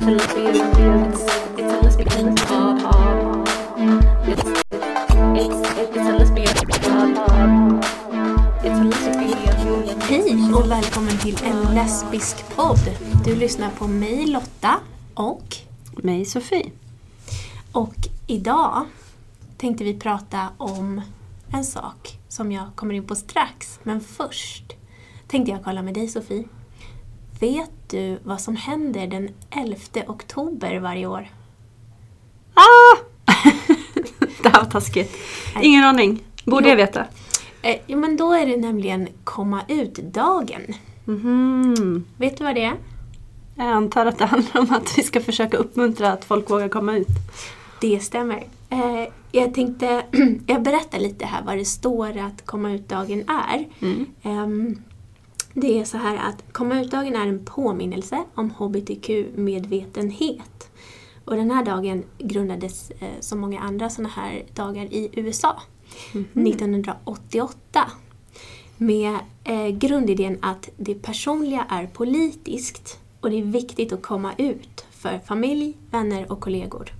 Hej och välkommen till en lesbisk podd. Du lyssnar på mig Lotta och, Mig Sofie. och idag tänkte vi prata om en sak som jag kommer in på strax. Men först tänkte jag kolla med dig Sofie. Vet du vad som händer den 11 oktober varje år? Ah! det här var taskigt. Ingen aning. Borde Jo. jag veta? Eh, jo men då är det nämligen komma ut-dagen. Mhm. Vet du vad det är? Jag antar att det handlar om att vi ska försöka uppmuntra att folk vågar komma ut. Det stämmer. Eh, jag tänkte jag berättar lite här vad det står att komma ut-dagen är. Mm. Ehm, det är så här att komma ut-dagen är en påminnelse om hbtq-medvetenhet. Och den här dagen grundades eh, som många andra sådana här dagar i USA 1988. Med eh, grundidén att det personliga är politiskt och det är viktigt att komma ut för familj, vänner och kollegor.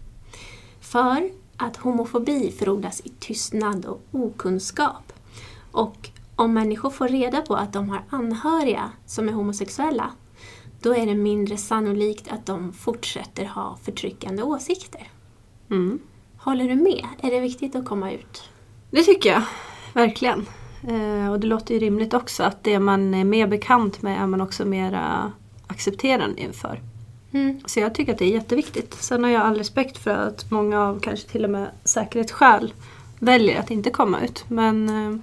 För att homofobi frodas i tystnad och okunskap. Och om människor får reda på att de har anhöriga som är homosexuella, då är det mindre sannolikt att de fortsätter ha förtryckande åsikter. Mm. Håller du med? Är det viktigt att komma ut? Det tycker jag. Verkligen. Eh, och det låter ju rimligt också att det man är mer bekant med är man också mera accepterande inför. Mm. Så jag tycker att det är jätteviktigt. Sen har jag all respekt för att många av kanske till och med säkerhetsskäl väljer att inte komma ut. Men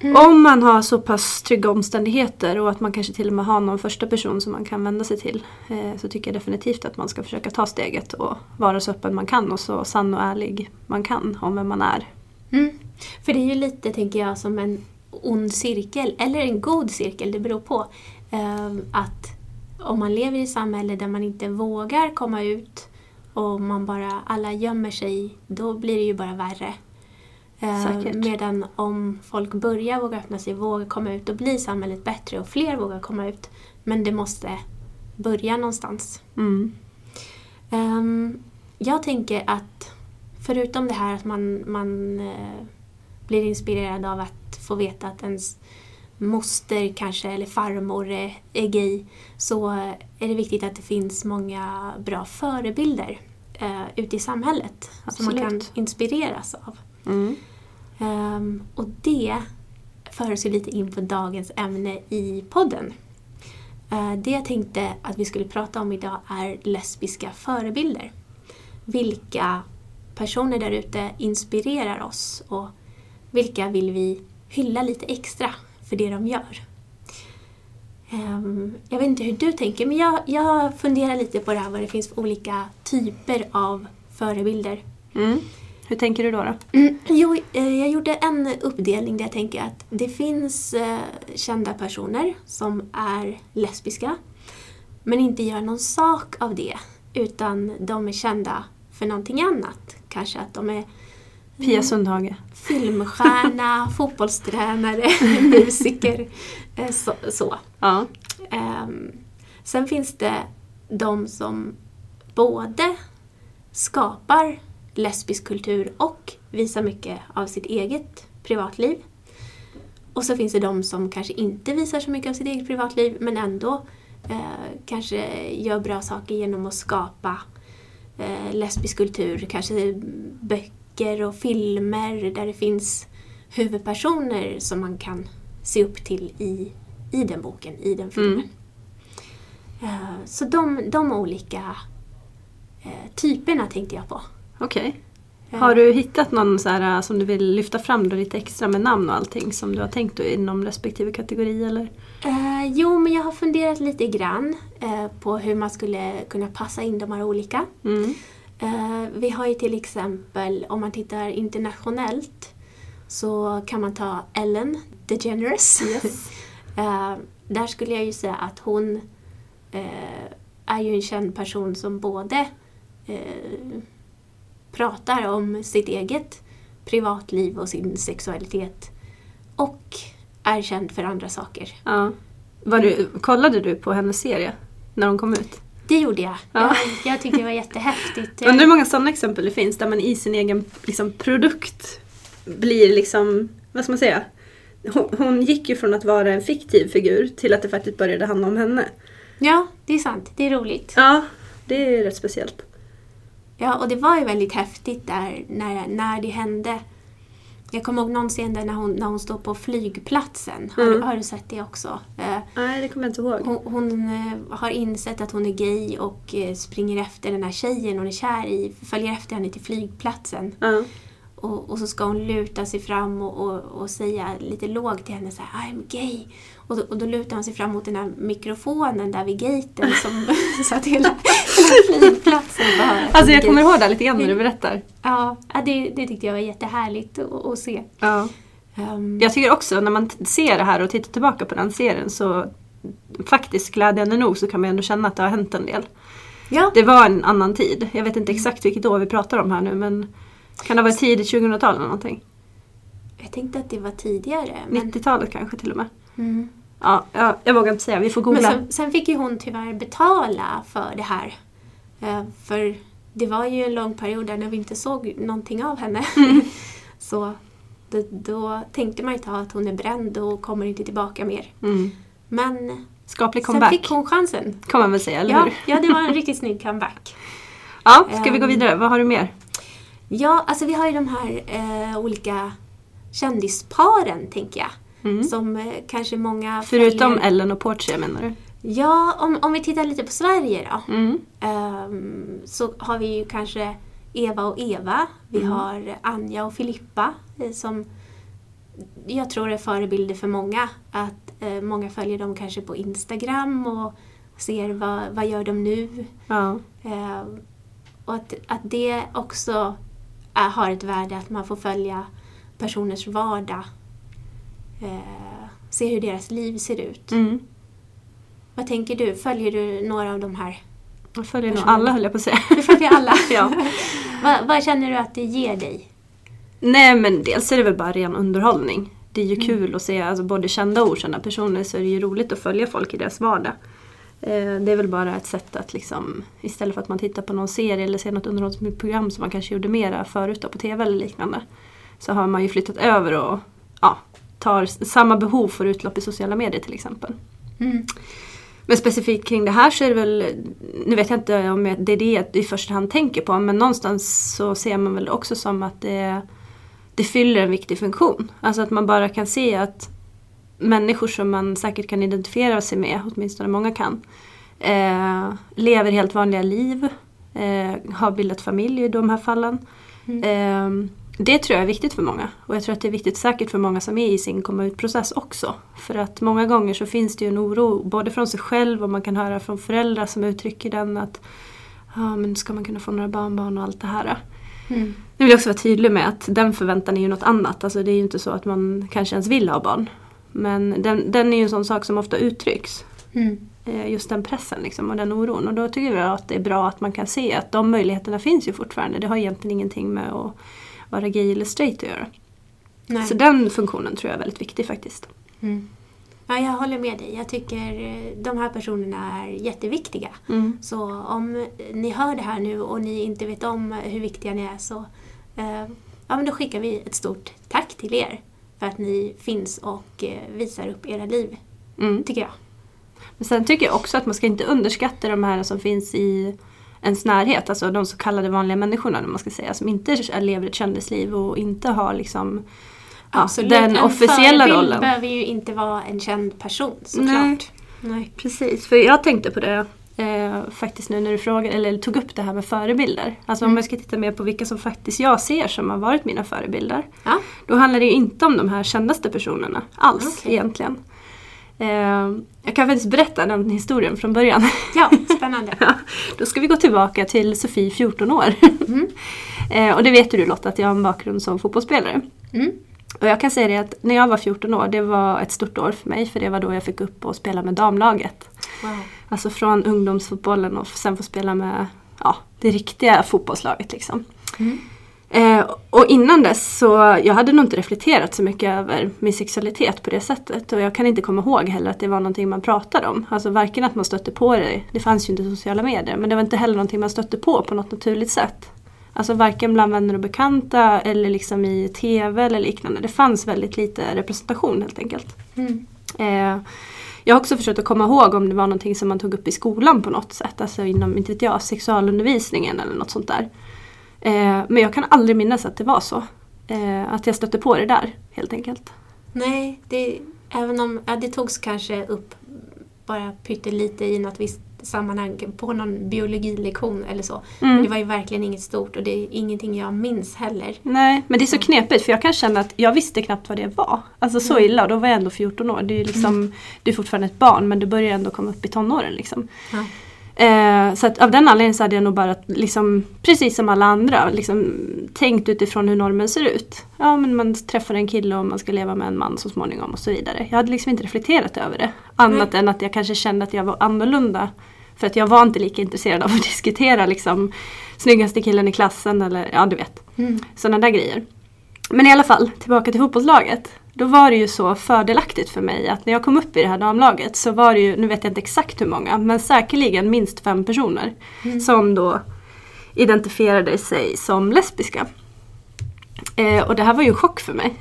eh, om man har så pass trygga omständigheter och att man kanske till och med har någon första person som man kan vända sig till eh, så tycker jag definitivt att man ska försöka ta steget och vara så öppen man kan och så sann och ärlig man kan om vem man är. Mm. För det är ju lite, tänker jag, som en ond cirkel, eller en god cirkel, det beror på. Ehm, att om man lever i ett samhälle där man inte vågar komma ut och man bara, alla gömmer sig, då blir det ju bara värre. Ehm, Säkert. medan om folk börjar våga öppna sig, våga komma ut, då blir samhället bättre och fler vågar komma ut. Men det måste börja någonstans. Mm. Ehm, jag tänker att förutom det här att man, man eh, blir inspirerad av att få veta att ens moster kanske eller farmor är, är gay så är det viktigt att det finns många bra förebilder eh, ute i samhället som man kan Absolut. inspireras av. Mm. Um, och det för oss ju lite in på dagens ämne i podden. Uh, det jag tänkte att vi skulle prata om idag är lesbiska förebilder. Vilka personer där ute inspirerar oss och vilka vill vi hylla lite extra för det de gör? Um, jag vet inte hur du tänker men jag, jag funderar lite på det här vad det finns för olika typer av förebilder. Mm. Hur tänker du då? då? Mm, jo, eh, jag gjorde en uppdelning där jag tänker att det finns eh, kända personer som är lesbiska men inte gör någon sak av det utan de är kända för någonting annat. Kanske att de är Pia Sundhage. filmstjärna, fotbollstränare, musiker. eh, Så. så. Ja. Ehm, sen finns det de som både skapar lesbisk kultur och visar mycket av sitt eget privatliv. Och så finns det de som kanske inte visar så mycket av sitt eget privatliv men ändå eh, kanske gör bra saker genom att skapa eh, lesbisk kultur. Kanske böcker och filmer där det finns huvudpersoner som man kan se upp till i, i den boken, i den filmen. Mm. Eh, Så de, de olika eh, typerna tänkte jag på. Okej. Eh, Har du hittat någon så här, äh, som du vill lyfta fram då lite extra med namn och allting som du har tänkt inom respektive kategori eller? Eh, jo, men jag har funderat lite grann eh, på hur man skulle kunna passa in de här olika. Mm. Eh, vi har ju till exempel, om man tittar internationellt, så kan man ta Ellen DeGeneres. eh, där skulle jag ju säga att hon eh, är ju en känd person som både eh, pratar om sitt eget privatliv och sin sexualitet och är känd för andra saker. Ja. Var du, kollade du på hennes serie när hon kom ut? Det gjorde jag. Ja. Jag, jag tyckte det var jättehäftigt. Undrar hur många sådana exempel det finns där man i sin egen liksom, produkt blir liksom, vad ska man säga? Hon, hon gick ju från att vara en fiktiv figur till att det faktiskt började handla om henne. Ja, det är sant. Det är roligt. Ja, det är rätt speciellt. Ja, och det var ju väldigt häftigt där när, när det hände. Jag kommer ihåg någon scen där när hon, när hon står på flygplatsen. Har, Mm. har du sett det också? Eh, Nej, det kommer jag inte ihåg. Hon, hon eh, har insett att hon är gay och eh, springer efter den här tjejen hon är kär i. Följer efter henne till flygplatsen. Ja. Och, och så ska hon luta sig fram och, och, och säga lite lågt till henne så här I'm gay. Och då, och då lutar hon sig fram mot den här mikrofonen där vid gaten som, så att hela flygplatsen Alltså jag kommer ihåg det lite grann när du berättar. Ja, det, det tyckte jag var jättehärligt att, att se. Ja. Ehm, Jag tycker också när man ser det här och tittar tillbaka på den serien så faktiskt glädjande nog så kan man ändå känna att det har hänt en del. ja. Det var en annan tid. Jag vet inte exakt vilket år vi pratar om här nu men kan det ha varit tidigt 2000-tal eller någonting? jag tänkte att det var tidigare. Men, 90-talet kanske till och med. mm. Ja, jag, jag vågar inte säga, vi får Men googla. sen, sen fick ju hon tyvärr betala för det här. Eh, för det var ju en lång period där när vi inte såg någonting av henne. Mm. Så då, då tänkte man ju ta att hon är bränd och kommer inte tillbaka mer. Mm. Men Skaplig sen comeback fick hon chansen. kan man väl säga, eller Ja, hur? ja, det var en riktigt snygg comeback. Ja, ska vi gå Ehm. vidare? Vad har du mer? Ja, alltså vi har ju de här eh, olika kändisparen, tänker jag. Mm. Som eh, kanske många Förutom följer. Ellen och Portia menar du? Ja, om, om vi tittar lite på Sverige då. Mm. Ehm, så har vi ju kanske Eva och Eva. Vi Mm. har Anja och Filippa eh, som jag tror är förebilder för många. Att eh, många följer dem kanske på Instagram och ser vad, vad gör de nu. Ja. Ehm, och att, att det också är, har ett värde att man får följa personers vardag. Eh, se hur deras liv ser ut. Mm. Vad tänker du? Följer du några av de här? Jag följer nog alla höll jag på att säga. Du följer alla? Ja. vad, vad känner du att det ger dig? Nej men dels är det väl bara ren underhållning. Det är ju Mm. kul att se alltså, både kända och okända personer så är det ju roligt att följa folk i deras vardag. Eh, det är väl bara ett sätt att liksom istället för att man tittar på någon serie eller ser något underhållningsprogram som man kanske gjorde mera förut på TV eller liknande. Så har man ju flyttat över och ja, tar samma behov för utlopp i sociala medier till exempel. Men specifikt kring det här så är det väl, nu vet jag inte om det är det jag i första hand tänker på, men någonstans så ser man väl också som att det, det fyller en viktig funktion. Alltså att man bara kan se att människor som man säkert kan identifiera sig med, åtminstone många kan, eh, lever helt vanliga liv, eh, har bildat familj i de här fallen. Eh, det tror jag är viktigt för många. Och jag tror att det är viktigt säkert för många som är i sin komma ut-process också. För att många gånger så finns det ju en oro både från sig själv och man kan höra från föräldrar som uttrycker den att ja men ska man kunna få några barnbarn och allt det här. Mm. Nu vill jag också vara tydlig med att den förväntan är ju något annat. Alltså det är ju inte så att man kanske ens vill ha barn. Men den, den är ju en sån sak som ofta uttrycks. Mm. Eh, Just den pressen liksom, och den oron. Och då tycker jag att det är bra att man kan se att de möjligheterna finns ju fortfarande. Det har egentligen ingenting med att vara gay eller straight att göra. Nej. Så den funktionen tror jag är väldigt viktig faktiskt. Mm. Ja, jag håller med dig. Jag tycker eh, de här personerna är jätteviktiga. Mm. Så om ni hör det här nu och ni inte vet om hur viktiga ni är så eh, ja, men då skickar vi ett stort tack till er för att ni finns och eh, visar upp era liv, Mm. tycker jag. Men sen tycker jag också att man ska inte underskatta de här som finns i ens närhet. Alltså de så kallade vanliga människorna, om man ska säga. Som inte lever ett kändisliv och inte har liksom ja, den en officiella förebild rollen. behöver ju inte vara en känd person Nej. såklart. Nej. Precis, för jag tänkte på det eh, faktiskt nu när du frågade, eller tog upp det här med förebilder. Alltså om Mm. jag ska titta mer på vilka som faktiskt jag ser som har varit mina förebilder. Ja. Då handlar det ju inte om de här kändaste personerna alls Okej. egentligen. Eh, jag kan faktiskt berätta den historien från början. ja, spännande. Ja, Då ska vi gå tillbaka till Sofie, 14 år. Mm. Eh, och det vet du Lotta, att jag har en bakgrund som fotbollsspelare. Mm. Och jag kan säga det att när jag var 14 år, det var ett stort år för mig. För det var då jag fick upp och spela med damlaget. Wow. Alltså från ungdomsfotbollen och sen få spela med ja, det riktiga fotbollslaget. Liksom. Mm. Eh, och innan dess så, jag hade nog inte reflekterat så mycket över min sexualitet på det sättet. Och jag kan inte komma ihåg heller att det var någonting man pratade om. Alltså varken att man stötte på det, det fanns ju inte sociala medier, men det var inte heller någonting man stötte på på något naturligt sätt. Alltså varken bland vänner och bekanta eller liksom i TV eller liknande. Det fanns väldigt lite representation helt enkelt. Mm. Eh, jag har också försökt att komma ihåg om det var någonting som man tog upp i skolan på något sätt. Alltså inom, inte vet jag, sexualundervisningen eller något sånt där. Eh, men jag kan aldrig minnas att det var så. Eh, att jag stötte på det där helt enkelt. Nej, det, även om ja, det togs kanske upp bara pyttelite i något visst sammanhang på någon biologilektion eller så. Men det Mm. var ju verkligen inget stort och det är ingenting jag minns heller. Nej, men det är så knepigt för jag kan känna att jag visste knappt vad det var. Alltså så illa och då var jag ändå 14 år. Det är liksom, du är fortfarande ett barn men du börjar ändå komma upp i tonåren liksom. Ja. Eh, så av den anledningen så hade jag nog bara liksom, precis som alla andra liksom, tänkt utifrån hur normen ser ut. Ja men man träffar en kille och man ska leva med en man så småningom och så vidare. Jag hade liksom inte reflekterat över det. Annat än att jag kanske kände att jag var annorlunda. För att jag var inte lika intresserad av att diskutera liksom snyggaste killen i klassen eller ja du vet. Mm. Sådana där grejer. Men i alla fall, tillbaka till fotbollslaget. Då var det ju så fördelaktigt för mig att när jag kom upp i det här damlaget så var det ju, nu vet jag inte exakt hur många, men säkerligen minst fem personer som då identifierade sig som lesbiska. Eh, och det här var ju en chock för mig.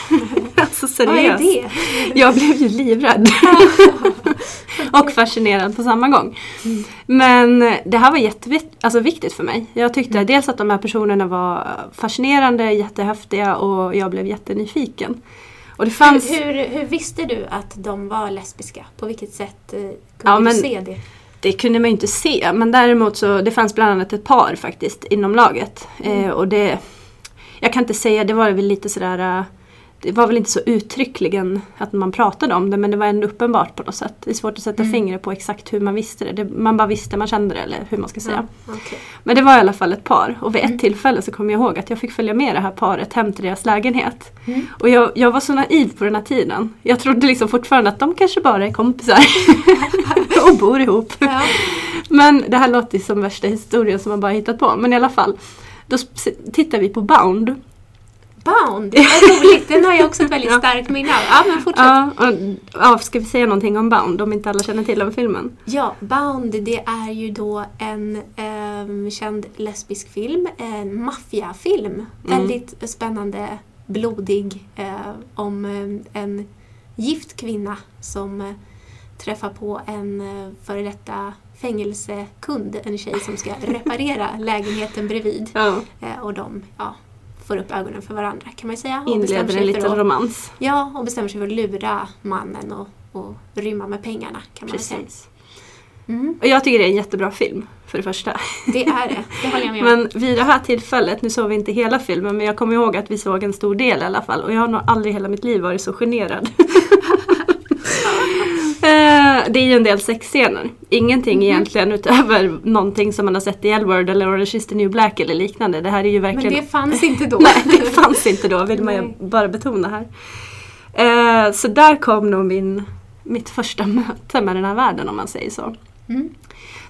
alltså seriöst. det? Jag blev ju livrädd. och fascinerad på samma gång. Men det här var jätteviktigt alltså viktigt för mig. Jag tyckte dels att de här personerna var fascinerande, jättehäftiga och jag blev jättenyfiken. Och det fanns... Hur, hur, hur visste du att de var lesbiska? På vilket sätt eh, kunde Ja, men- du se det? Det kunde man ju inte se men däremot så det fanns bland annat ett par faktiskt inom laget. Eh, och det, jag kan inte säga, det var väl lite sådär eh, det var väl inte så uttryckligen att man pratade om det men det var ändå uppenbart på något sätt. Det är svårt att sätta fingret på exakt hur man visste det. det. Man bara visste, man kände det eller hur man ska säga. Ja, okej. Men det var i alla fall ett par och vid ett tillfälle så kommer jag ihåg att jag fick följa med det här paret hem till deras lägenhet. Mm. Och jag, jag var så naiv på den här tiden. Jag trodde liksom fortfarande att de kanske bara är kompisar och bor ihop. Ja. Men det här låter som värsta historien som man bara hittat på. Men i alla fall. Då tittar vi på Bound. Bound, roligt. Den har jag också ett väldigt starkt minne av. Ja, men fortsätt. Ja, och, ja, ska vi säga någonting om Bound om inte alla känner till den filmen? Ja, Bound det är ju då en ehm, känd lesbisk film, en maffiafilm. Väldigt spännande, blodig, eh, om eh, en gift kvinna som eh, träffar på en eh, före detta fängelsekund, en tjej som ska reparera lägenheten bredvid. Ja. Eh, och de ja, får upp ögonen för varandra kan man ju säga. Och Inleder en liten att- romans. Ja, och bestämmer sig för att lura mannen och, och rymma med pengarna kan man väl säga. Precis. Mm, Och jag tycker det är en jättebra film. För det första. det är det, det håller jag med om. Men vid det här tillfället, nu såg vi inte hela filmen men jag kommer ihåg att vi såg en stor del i alla fall och jag har nog aldrig i hela mitt liv varit så generad. Eh, det är ju en del sexscener. Ingenting egentligen utöver någonting som man har sett i Elward eller Orange is the new black eller liknande. Det här är ju Men verkligen... det fanns inte då. Nej, det fanns inte då vill man ju bara betona här. Eh, så där kom nog min, mitt första möte med den här världen om man säger så. Mm.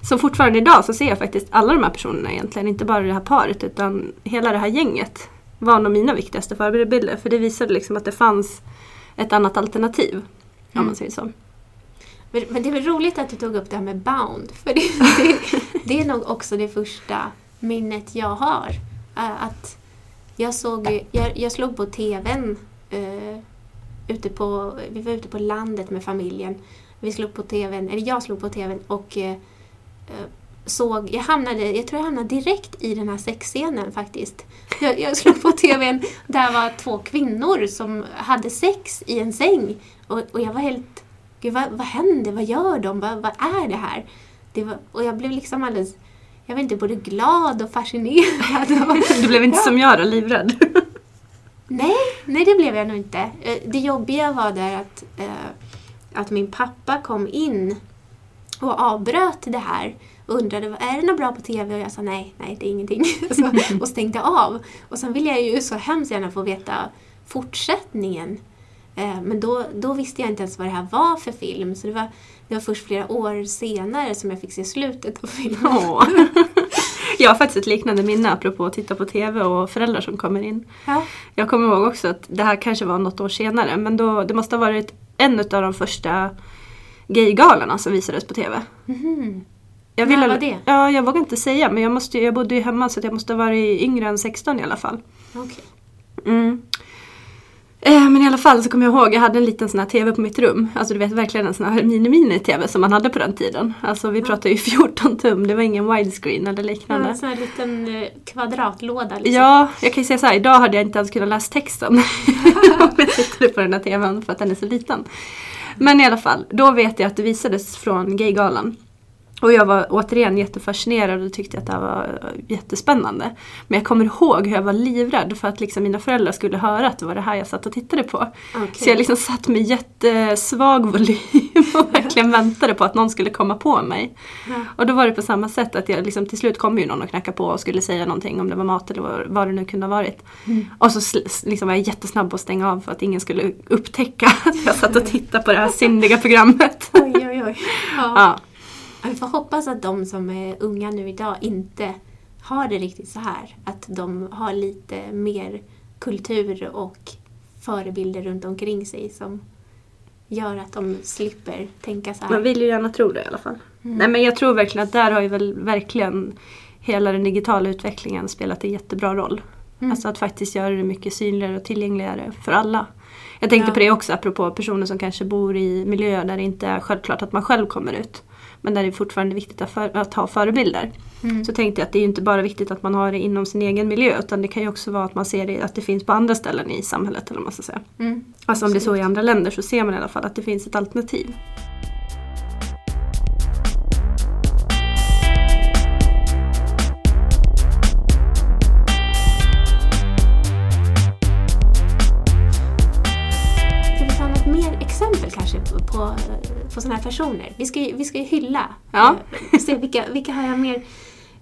Så fortfarande idag så ser jag faktiskt alla de här personerna egentligen, inte bara det här paret utan hela det här gänget var nog mina viktigaste förebilder. För det visade liksom att det fanns ett annat alternativ. Om Mm. man säger så. Men, men det är väl roligt att du tog upp det här med Bound. För det, det, det är nog också det första minnet jag har. Eh, att jag, såg, jag, jag slog på TVn. Uh, ute på, vi var ute på landet med familjen. Vi slog på TVn, eller jag slog på TVn och uh, såg, jag hamnade, jag tror jag hamnade direkt i den här sexscenen faktiskt. Jag, jag slog på TVn, där var två kvinnor som hade sex i en säng. Och, och jag var helt, gud vad, vad händer, vad gör de, vad, vad är det här? Det var, och jag blev liksom alldeles, jag vet inte, både glad och fascinerad. Du blev inte Ja. som jag då, livrädd? Nej, nej det blev jag nog inte. Eh, Det jobbiga var där att, eh, att min pappa kom in och avbröt det här och undrade är det något bra på TV och jag sa nej, nej det är ingenting. så, och stängde av. Och sen ville jag ju så hemskt gärna få veta fortsättningen. Eh, men då, då visste jag inte ens vad det här var för film så det var, det var först flera år senare som jag fick se slutet av filmen. Åh. Jag har faktiskt ett liknande minne apropå att titta på TV och föräldrar som kommer in. Ja. Jag kommer ihåg också att det här kanske var något år senare men då, det måste ha varit en av de första gaygalorna som visades på TV. Mhm. Jag När vill var det? Ja, jag vågar inte säga men jag, måste, jag bodde ju hemma så jag måste ha varit yngre än 16 i alla fall. Okej. Mm. Eh, Men i alla fall så kommer jag ihåg, jag hade en liten sån här TV på mitt rum. Alltså du vet verkligen en sån här mini-mini-TV som man hade på den tiden. Alltså vi pratar ju 14 tum, det var ingen widescreen eller Ja, liknande. en sån här liten eh, kvadratlåda liksom. Ja, jag kan ju säga så här, idag hade jag inte ens kunnat läsa texten. Om jag tittade på den här TVn för att den är så liten. Men i alla fall, då vet jag att det visades från Gaygalan. Och jag var återigen jättefascinerad och tyckte att det här var jättespännande. Men jag kommer ihåg hur jag var livrädd för att liksom mina föräldrar skulle höra att det var det här jag satt och tittade på. Okej. Så jag liksom satt med jättesvag volym och verkligen väntade på att någon skulle komma på mig. Ja. Och då var det på samma sätt att jag liksom, till slut kom ju någon och knackade på och skulle säga någonting om det var mat eller vad, det nu kunde ha varit. Och så liksom var jag jättesnabb på att stänga av för att ingen skulle upptäcka att jag satt och tittade på det här syndiga programmet. Oj, oj, oj. Ja. Ja, Vi får hoppas att de som är unga nu idag inte har det riktigt så här. Att de har lite mer kultur och förebilder runt omkring sig som gör att de slipper tänka så här. man vill ju gärna tro det i alla fall. Nej men jag tror verkligen att där har ju väl verkligen hela den digitala utvecklingen spelat en jättebra roll. Mm. Alltså att faktiskt göra det mycket synligare och tillgängligare för alla. Jag tänkte Ja. på det också apropå personer som kanske bor i miljöer där det inte är självklart att man själv kommer ut. Men där det är fortfarande viktigt att, för, att ha förebilder. Mm. Så tänkte jag att det är ju inte bara viktigt att man har det inom sin egen miljö utan det kan ju också vara att man ser det, att det finns på andra ställen i samhället. Eller man ska säga. Mm. Alltså om det är så i andra länder så ser man i alla fall att det finns ett alternativ. Personer? Vi ska ju, vi ska ju hylla. Ja. Eh, se vilka, vilka har jag mer?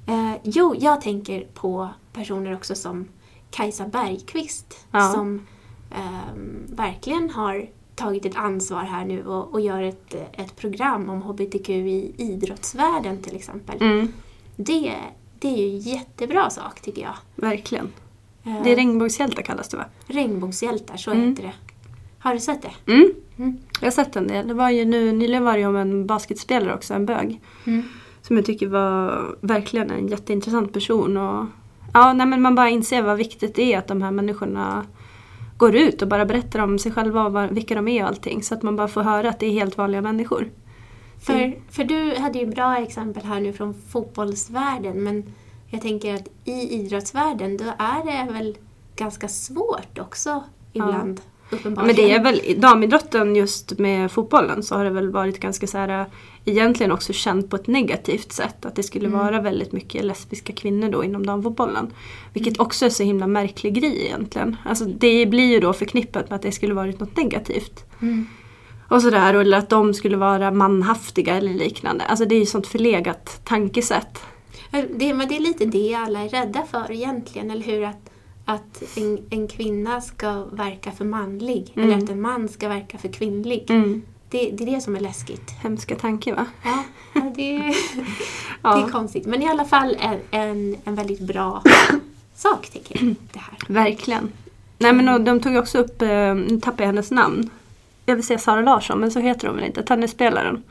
Eh, jo, jag tänker på personer också som Kajsa Bergqvist Ja. som ehm, verkligen har tagit ett ansvar här nu och, och gör ett, ett program om HBTQ i idrottsvärlden till exempel. Mm, Det, det är ju en jättebra sak tycker jag. verkligen. Eh, Det är regnbågshjältar kallas det va? Regnbågshjältar, så Mm. heter det. Har du sett det? Mm. Mm. Jag har sett en del. Det var ju nu, nyligen var det om en basketspelare också, en bög. Mm. Som jag tycker var verkligen en jätteintressant person. Och, ja, nej, men man bara inser vad viktigt det är att de här människorna går ut och bara berättar om sig själva och vilka de är och allting. Så att man bara får höra att det är helt vanliga människor. För, Mm. för du hade ju bra exempel här nu från fotbollsvärlden men jag tänker att i idrottsvärlden då är det väl ganska svårt också ibland. Ja. Men det är väl i damidrotten just med fotbollen så har det väl varit ganska så här egentligen också känt på ett negativt sätt. Att det skulle Mm. vara väldigt mycket lesbiska kvinnor då inom damfotbollen. Vilket också är så himla märklig grej egentligen. Alltså det blir ju då förknippat med att det skulle varit något negativt. Mm. Och sådär, eller att de skulle vara manhaftiga eller liknande. Alltså det är ju sånt förlegat tankesätt. Det, men det är lite det alla är rädda för egentligen, eller hur? Att, att en, en kvinna ska verka för manlig Mm. eller att en man ska verka för kvinnlig. Mm. Det, det är det som är läskigt. Hemska tanke va? Ja, ja, det, det Ja. är konstigt. Men i alla fall en, en, en väldigt bra sak, tycker jag. Det här. Verkligen. Nej men de tog också upp, eh, nu tappar jag hennes namn. Jag vill säga Sara Larsson men så heter hon väl inte, tennisspelaren.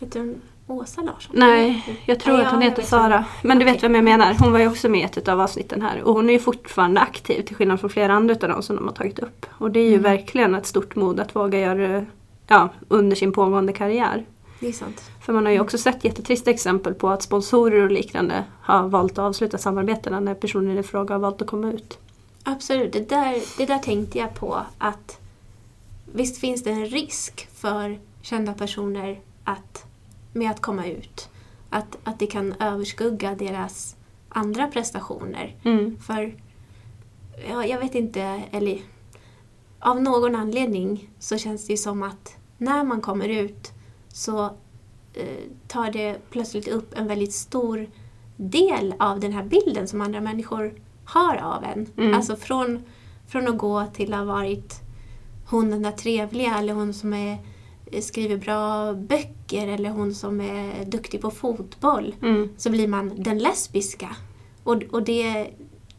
Heter hon Åsa Larsson? Nej, jag tror Ja, att hon jag heter Sara. Men du vet vem jag menar. Hon var ju också med i ett av avsnitten här. Och hon är ju fortfarande aktiv till skillnad från flera andra av dem som de har tagit upp. Och det är ju Mm. verkligen ett stort mod att våga göra det ja, under sin pågående karriär. Det är sant. För man har ju också sett jättetrista exempel på att sponsorer och liknande har valt att avsluta samarbetena när personer i fråga har valt att komma ut. Absolut, det där, det där tänkte jag på att visst finns det en risk för kända personer att, med att komma ut. Att, att det kan överskugga deras andra prestationer. Mm. För, ja, jag vet inte, eller av någon anledning så känns det ju som att när man kommer ut så eh, tar det plötsligt upp en väldigt stor del av den här bilden som andra människor har av en. Mm. Alltså från, från att gå till att ha varit hon den där trevliga eller hon som är skriver bra böcker eller hon som är duktig på fotboll Mm. så blir man den lesbiska. Och, och det,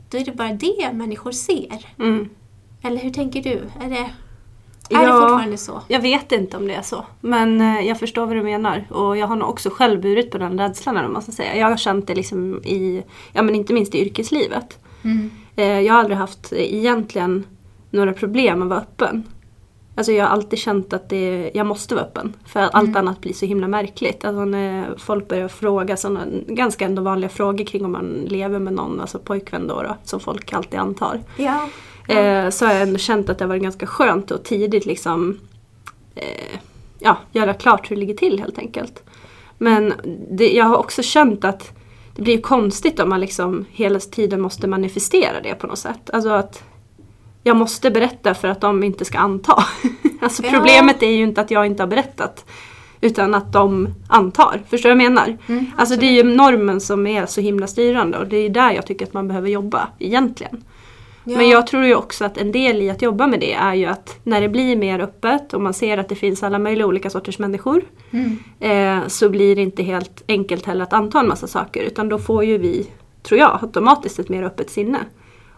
då är det bara det människor ser. Mm. Eller hur tänker du? Är det, är Ja. det fortfarande så? Jag vet inte om det är så. Men eh, jag förstår vad du menar. Och jag har nog också själv burit på den rädslan, vad man ska säga. Jag har känt det liksom i, ja men inte minst i yrkeslivet. Mm. Eh, jag har aldrig haft egentligen några problem att vara öppen. Alltså jag har alltid känt att det, jag måste vara öppen. För att allt annat blir så himla märkligt. Alltså när folk börjar fråga sådana ganska ändå vanliga frågor kring om man lever med någon, alltså pojkvän då, då som folk alltid antar. Ja. Eh, så har jag ändå känt att det varit ganska skönt att tidigt liksom eh, ja, göra klart hur det ligger till helt enkelt. Men det, jag har också känt att det blir konstigt om man liksom hela tiden måste manifestera det på något sätt. Alltså att jag måste berätta för att de inte ska anta. alltså Ja. problemet är ju inte att jag inte har berättat. Utan att de antar. Förstår du vad jag menar? Mm, alltså det är ju normen som är så himla styrande och det är där jag tycker att man behöver jobba egentligen. Ja. Men jag tror ju också att en del i att jobba med det är ju att när det blir mer öppet och man ser att det finns alla möjliga olika sorters människor Mm. eh, så blir det inte helt enkelt heller att anta en massa saker utan då får ju vi, tror jag, automatiskt ett mer öppet sinne.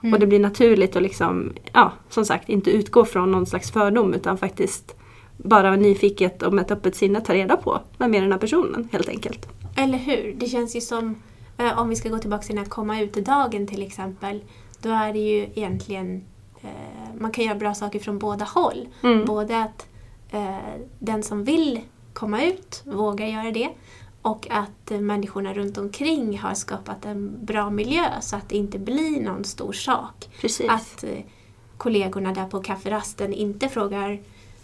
Mm. Och det blir naturligt att liksom, ja, som sagt inte utgå från någon slags fördom utan faktiskt bara nyfiket och med ett öppet sinne ta reda på vem är den här personen helt enkelt. Eller hur? Det känns ju som, eh, om vi ska gå tillbaka till den här komma ut-dagen till exempel, då är det ju egentligen, eh, man kan göra bra saker från båda håll. Mm. Både att eh, den som vill komma ut vågar göra det och att människorna runt omkring har skapat en bra miljö så att det inte blir någon stor sak. Precis. Att eh, kollegorna där på kafferasten inte frågar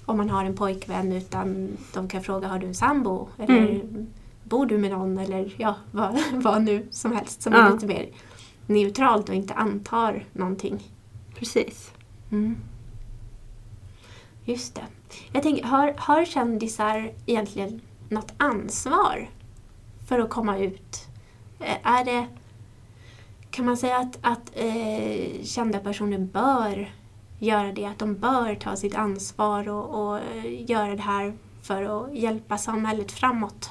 om man har en pojkvän utan de kan fråga har du en sambo? Eller Mm. bor du med någon? Eller ja, vad, vad nu som helst som Ja. är lite mer neutralt och inte antar någonting. Precis. Mm. Just det. Jag tänker, har, har kändisar egentligen något ansvar för att komma ut? Eh, är det, kan man säga att, att eh, kända personer bör göra det? Att de bör ta sitt ansvar och, och eh, göra det här för att hjälpa samhället framåt?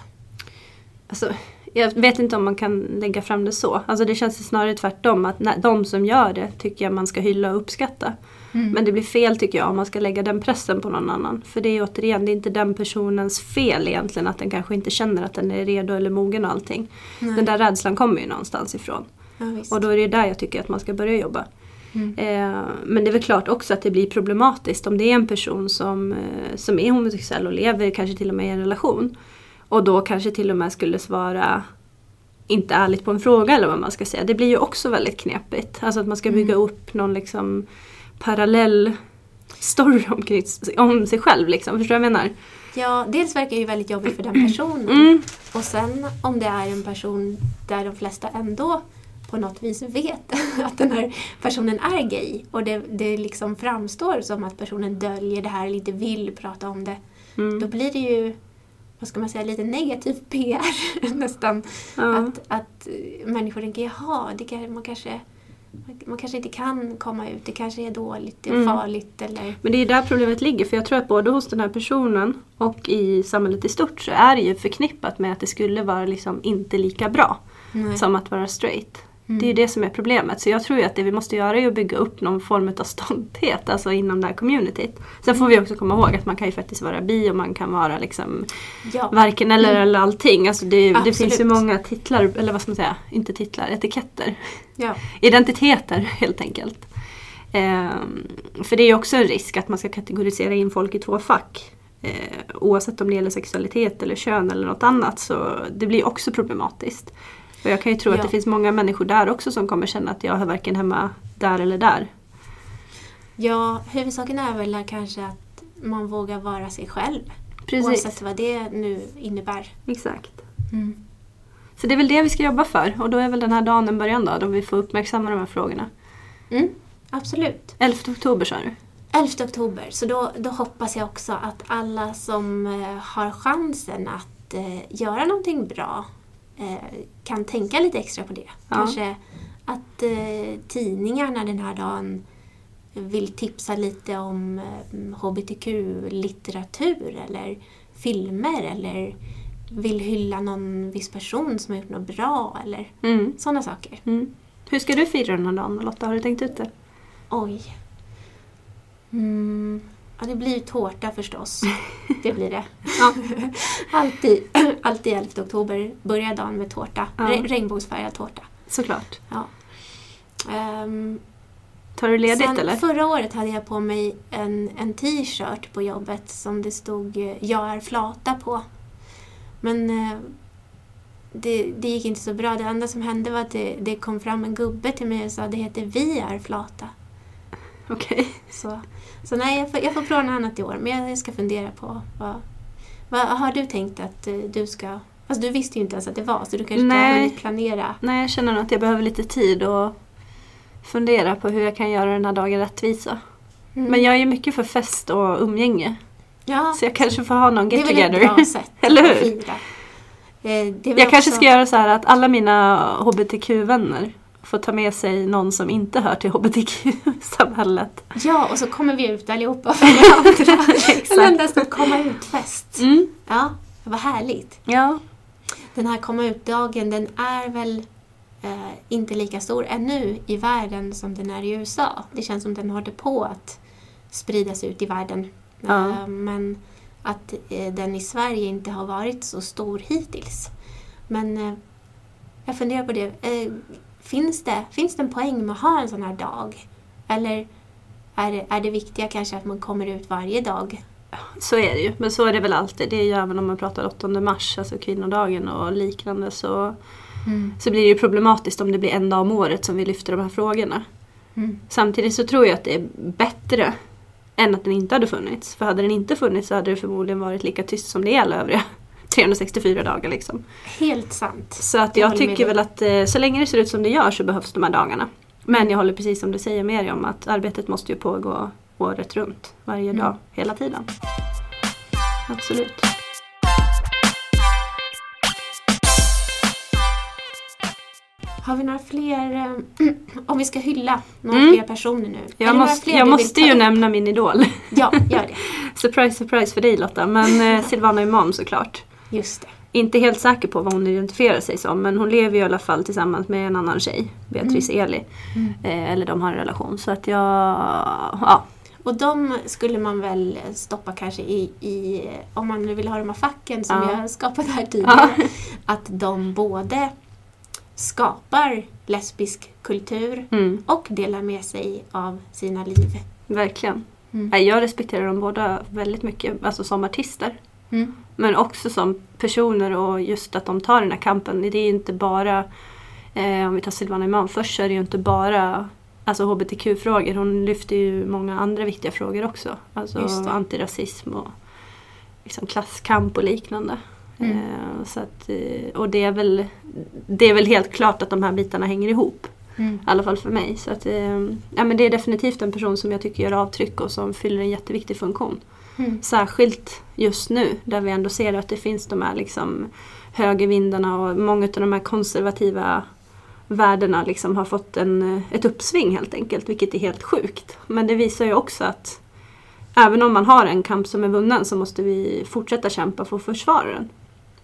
Alltså, jag vet inte om man kan lägga fram det så. Alltså det känns snarare tvärtom. Att de som gör det tycker jag man ska hylla och uppskatta. Men det blir fel tycker jag om man ska lägga den pressen på någon annan. För det är återigen, det är inte den personens fel egentligen att den kanske inte känner att den är redo eller mogen och allting. Nej. Den där rädslan kommer ju någonstans ifrån. ja. Och då är det där jag tycker att man ska börja jobba. Mm. Eh, men det är väl klart också att det blir problematiskt om det är en person som, eh, som är homosexuell och lever kanske till och med i en relation. Och då kanske till och med skulle svara inte ärligt på en fråga eller vad man ska säga. Det blir ju också väldigt knepigt. Alltså att man ska bygga upp någon liksom parallell story omkring, om sig själv. Liksom. Förstår du vad jag menar? Ja, dels verkar det ju väldigt jobbigt för den personen. Mm. Och sen om det är en person där de flesta ändå på något vis vet att den här personen är gay och det, det liksom framstår som att personen döljer det här eller inte vill prata om det. Mm. Då blir det ju, vad ska man säga, lite negativ PR nästan. Ja. Att, att eh, människor tänker, jaha, det kan, man, kanske, man kanske inte kan komma ut, det kanske är dåligt, det är Mm. farligt eller... Men det är där problemet ligger. För jag tror att både hos den här personen och i samhället i stort så är det ju förknippat med att det skulle vara liksom inte lika bra Nej. som att vara straight. Mm. Det är ju det som är problemet. Så jag tror ju att det vi måste göra är att bygga upp någon form av stolthet alltså inom det här communityt. Sen får vi också komma ihåg att man kan ju faktiskt vara bi och man kan vara liksom Ja. varken eller eller allting. Alltså det, det finns ju många titlar, eller vad ska man säga, inte titlar, etiketter. ja. Identiteter helt enkelt. Ehm, för det är ju också en risk att man ska kategorisera in folk i två fack. Eh, oavsett om det gäller sexualitet eller kön eller något annat så det blir också problematiskt. Och jag kan ju tro Ja. att det finns många människor där också som kommer känna att jag hör varken hemma där eller där. Ja, huvudsaken är väl kanske att man vågar vara sig själv. Precis. Oavsett vad det nu innebär. Exakt. Mm. Så det är väl det vi ska jobba för och då är väl den här dagen en början då, då vi får uppmärksamma de här frågorna. Mm, absolut. 11 oktober sa du? 11 oktober, så då, då hoppas jag också att alla som eh, har chansen att eh, göra någonting bra kan tänka lite extra på det. Ja. Kanske att eh, tidningarna den här dagen vill tipsa lite om eh, hbtq-litteratur eller filmer eller vill hylla någon viss person som har gjort något bra eller Mm. sådana saker. Mm. Hur ska du fira den här dagen Lotta? Har du tänkt ut det? Oj. Mm. Ja, det blir tårta förstås. Det blir det. Ja. alltid, alltid 11 oktober börjar dagen med tårta. Ja. Re- regnbågsfärgad tårta. Såklart. Ja. Ehm, Tar du ledigt sen eller? Förra året hade jag på mig en, en t-shirt på jobbet som det stod eh, “Jag är flata” på. Men eh, det, det gick inte så bra. Det enda som hände var att det, det kom fram en gubbe till mig och sa “Det heter Vi är flata”. Okej. Så, så nej, jag får, jag får prova något annat i år. Men jag ska fundera på vad, vad har du tänkt att eh, du ska... Alltså du visste ju inte ens att det var så du kanske inte har Nej. hunnit planera. Nej, jag känner nog att jag behöver lite tid och fundera på hur jag kan göra den här dagen rättvisa. Mm. Men jag är ju mycket för fest och umgänge. ja, Så jag kanske får ha någon det get är väl ett together. bra sätt Eller att hur? fira. Eh, det är väl Jag kanske också- ska göra så här att alla mina HBTQ-vänner får ta med sig någon som inte hör till HBTQ-samhället. Ja, och så kommer vi ut allihopa för varandra. Exakt. En enda stor komma ut-fest. Mm. Ja, vad härligt. Ja. Den här komma ut-dagen den är väl eh, inte lika stor ännu i världen som den är i USA. Det känns som den håller på att spridas ut i världen. Ja. Eh, men att eh, den i Sverige inte har varit så stor hittills. Men eh, jag funderar på det. Finns, det. finns det en poäng med att ha en sån här dag? Eller är det, är det viktiga kanske att man kommer ut varje dag? Så är det ju. Men så är det väl alltid. Det är ju även om man pratar 8 mars, alltså kvinnodagen och liknande så, så blir det ju problematiskt om det blir en dag om året som vi lyfter de här frågorna. Mm. Samtidigt så tror jag att det är bättre än att den inte hade funnits. För hade den inte funnits så hade det förmodligen varit lika tyst som det är alla övriga 364 dagar. Liksom. Helt sant. Så att Jag jag tycker väl att eh, så länge det ser ut som det gör så behövs de här dagarna. Men jag håller precis som du säger med dig om att arbetet måste ju pågå året runt. Varje Mm. dag, hela tiden. Absolut. Har vi några fler, eh, om vi ska hylla några Mm. fler personer nu? Jag måste, jag måste ju nämna min idol. Ja, gör det. surprise, surprise för dig Lotta. Men eh, Silvana Imam såklart. Just det. Inte helt säker på vad hon identifierar sig som men hon lever ju i alla fall tillsammans med en annan tjej, Beatrice Eli. Mm. Eh, eller de har en relation. Så att jag, ja. Och de skulle man väl stoppa kanske i, i om man nu vill ha de här facken som Ja. jag skapat här tidigare. Ja. Att de både skapar lesbisk kultur Mm, och delar med sig av sina liv. verkligen. Mm. Jag respekterar dem båda väldigt mycket, alltså som artister. Mm. Men också som personer och just att de tar den här kampen. Det är inte bara, eh, om vi tar Silvana Imam först, så är det ju inte bara alltså hbtq-frågor. Hon lyfter ju många andra viktiga frågor också. Alltså antirasism och liksom klasskamp och liknande. Mm. Eh, så att, eh, och det är, väl, det är väl helt klart att de här bitarna hänger ihop. Mm. I alla fall för mig. Så att, eh, ja, men det är definitivt en person som jag tycker gör avtryck och som fyller en jätteviktig funktion. Mm. Särskilt just nu där vi ändå ser att det finns de här liksom högervindarna och många av de här konservativa värdena liksom har fått en, ett uppsving helt enkelt, vilket är helt sjukt. Men det visar ju också att även om man har en kamp som är vunnen så måste vi fortsätta kämpa för att försvara den.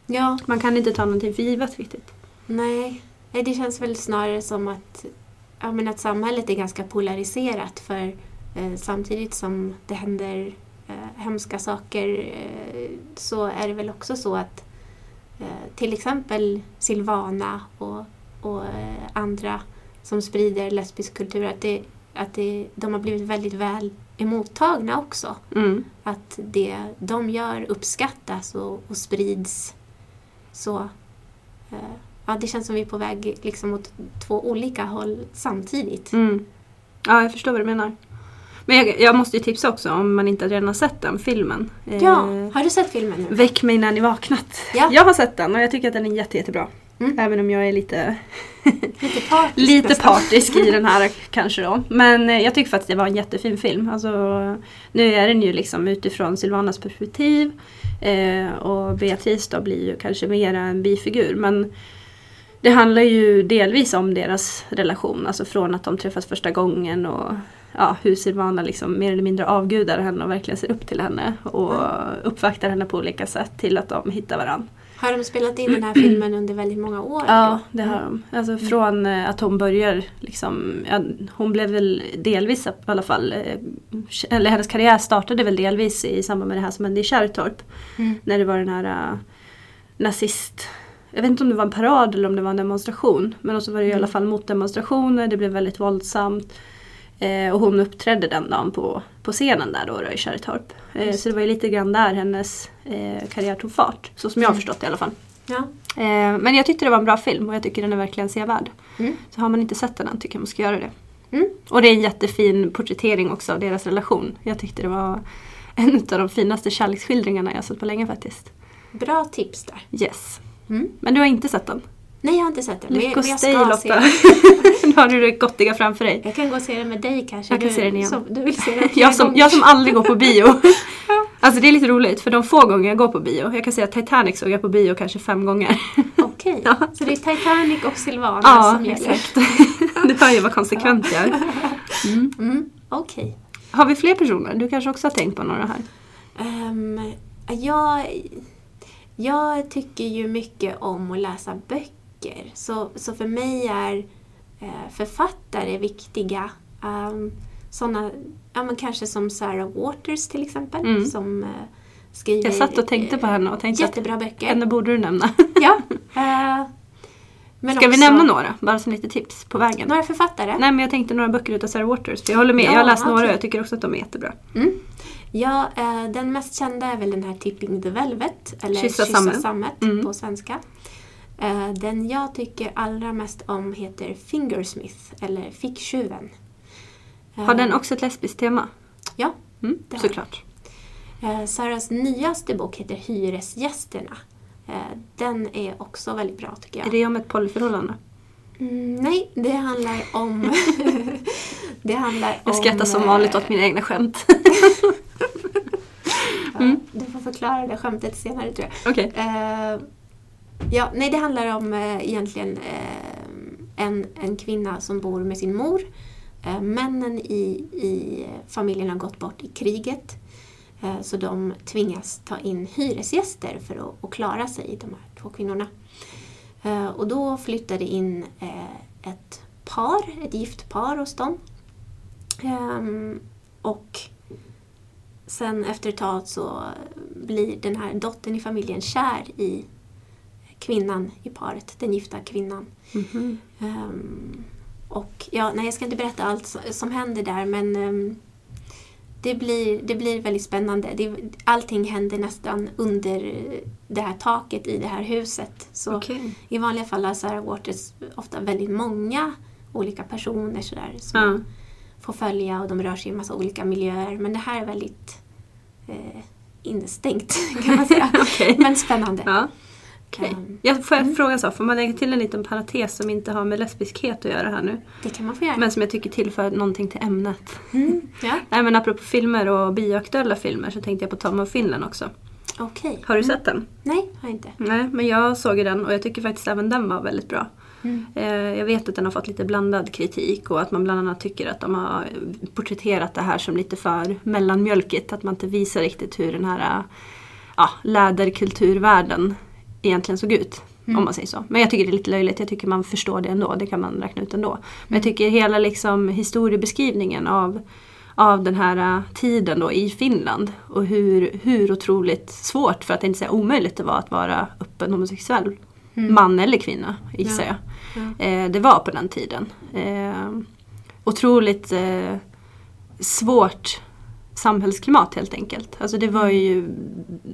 Ja, Man kan inte ta någonting för givet riktigt. nej. Det känns väl snarare som att, ja, men att samhället är ganska polariserat för eh, samtidigt som det händer eh, hemska saker eh, så är det väl också så att eh, till exempel Silvana och, och eh, andra som sprider lesbisk kultur, att, det, att det, de har blivit väldigt väl emottagna också. Mm. Att det de gör uppskattas och, och sprids. Så ja, det känns som vi är på väg liksom åt två olika håll samtidigt. Mm. Ja, jag förstår vad du menar. Men jag, jag måste ju tipsa också om man inte redan har sett den filmen. Ja, Eh, har du sett filmen nu? Väck mig när ni vaknat. Ja. Jag har sett den och jag tycker att den är jätte, jättebra. Mm. Även om jag är lite, Lite partisk lite partisk i den här kanske då. Men eh, jag tycker faktiskt det var en jättefin film. Alltså, nu är den ju liksom utifrån Silvanas perspektiv. Eh, och Beatrice då blir ju kanske mera en bifigur. Men det handlar ju delvis om deras relation. Alltså från att de träffas första gången och ja, hur Silvana liksom mer eller mindre avgudar henne och verkligen ser upp till henne och uppvaktar henne på olika sätt till att de hittar varandra. Har de spelat in den här filmen under väldigt många år? Ja, då? det har de. Alltså från eh, att hon börjar liksom, ja, hon blev väl delvis i alla fall, eh, eller hennes karriär startade väl delvis i samband med det här som hände i Kärrtorp. Mm. När det var den här uh, nazist, jag vet inte om det var en parad eller om det var en demonstration. Men så var det i alla fall motdemonstrationer, det blev väldigt våldsamt. Eh, och hon uppträdde den dagen på, på scenen där då, då i Kärrtorp. Eh, så det var ju lite grann där hennes eh, karriär tog fart. Så som jag har Mm. förstått det i alla fall. Ja. Eh, men jag tyckte det var en bra film och jag tycker den är verkligen sevärd. Mm. Så har man inte sett den än tycker jag man ska göra det. Mm. Och det är en jättefin porträttering också av deras relation. Jag tyckte det var en av de finaste kärleksskildringarna jag sett på länge faktiskt. Bra tips där. Yes. Mm. Men du har inte sett den? Nej, jag har inte sett den. Men hos jag dig Lotta. nu har du det gottiga framför dig. Jag kan gå och se den med dig kanske. Jag kan du, se den igen. Som, du vill se den Jag som, jag som aldrig går på bio. Alltså det är lite roligt för de få gånger jag går på bio, jag kan säga att Titanic såg jag på bio kanske fem gånger. Okej, Ja. så det är Titanic och Silvana Ja, som gäller? exakt. Du hör ju vad konsekvent jag är. Mm. Mm, Okej. Har vi fler personer? Du kanske också har tänkt på några här? Ehm, jag, jag tycker ju mycket om att läsa böcker. Så, så för mig är eh, författare viktiga. Um, såna, ja, men kanske som Sarah Waters till exempel. Mm. Som eh, skriver Jag satt och tänkte på henne och tänkte jättebra att böcker. henne borde du nämna. Ja. eh, men Ska vi också nämna några? Bara som lite tips på vägen. Några författare? Nej men jag tänkte några böcker utav Sarah Waters. För jag håller med, Ja, jag har läst några och jag tycker också att de är jättebra. Mm. Ja, eh, den mest kända är väl den här Tipping the Velvet, eller Kyssa Kyssa, sammet. sammet Mm. på svenska. Eh, den jag tycker allra mest om heter Fingersmith, eller Ficktjuven. Eh, Har den också ett lesbiskt tema? Ja. Mm, Det såklart. Eh, Sarahs nyaste bok heter Hyresgästerna. Den är också väldigt bra tycker Är jag. det om ett polyförhållande? Mm, nej, det handlar om... det handlar om... Jag skrattar som vanligt åt mina egna skämt. Ja, Du får förklara det skämtet senare tror jag. Okej. Ja, nej, det handlar om eh, egentligen eh, en, en kvinna som bor med sin mor. Eh, männen i, i familjen har gått bort i kriget. Eh, så de tvingas ta in hyresgäster för att, att klara sig, de här två kvinnorna. Eh, och då flyttade in eh, ett par, ett gift par hos dem. Eh, och sen efter ett tag så blir den här dottern i familjen kär i kvinnan i paret, den gifta kvinnan. Mhm. Ehm, och ja, nej, jag ska inte berätta allt som, händer där men ehm, det, blir, det blir väldigt spännande. Det, allting händer nästan under det här taket i det här huset. Så Okej. i vanliga fall har Sarah Waters ofta väldigt många olika personer sådär, som man får följa och de rör sig i en massa olika miljöer. Men det här är väldigt eh, instängt kan man säga. Okej. Men spännande. Ja. Ehm, Jag får jag fråga så, får man lägga till en liten parentes som inte har med lesbiskhet att göra här nu? Det kan man få göra. Men som jag tycker tillför någonting till ämnet. Mm, ja, Nej men apropå filmer och bioaktuella filmer så tänkte jag på Tom of Finland också. okej. Har du sett den? Nej, har jag inte. Nej, men jag såg ju den och jag tycker faktiskt även den var väldigt bra. Mm. Eh, Jag vet att den har fått lite blandad kritik och att man bland annat tycker att de har porträtterat det här som lite för mellanmjölkigt. Att man inte visar riktigt hur den här ja, läderkulturvärlden egentligen såg ut. Om man säger så. Men jag tycker det är lite löjligt. Jag tycker man förstår det ändå. Det kan man räkna ut ändå. Men jag tycker hela liksom historiebeskrivningen av, av den här äh, tiden då i Finland och hur, hur otroligt svårt, för att inte säga omöjligt det var att vara öppen homosexuell man eller kvinna gissar Ja. jag. Eh, det var på den tiden. Eh, otroligt eh, svårt samhällsklimat helt enkelt. Alltså det var ju,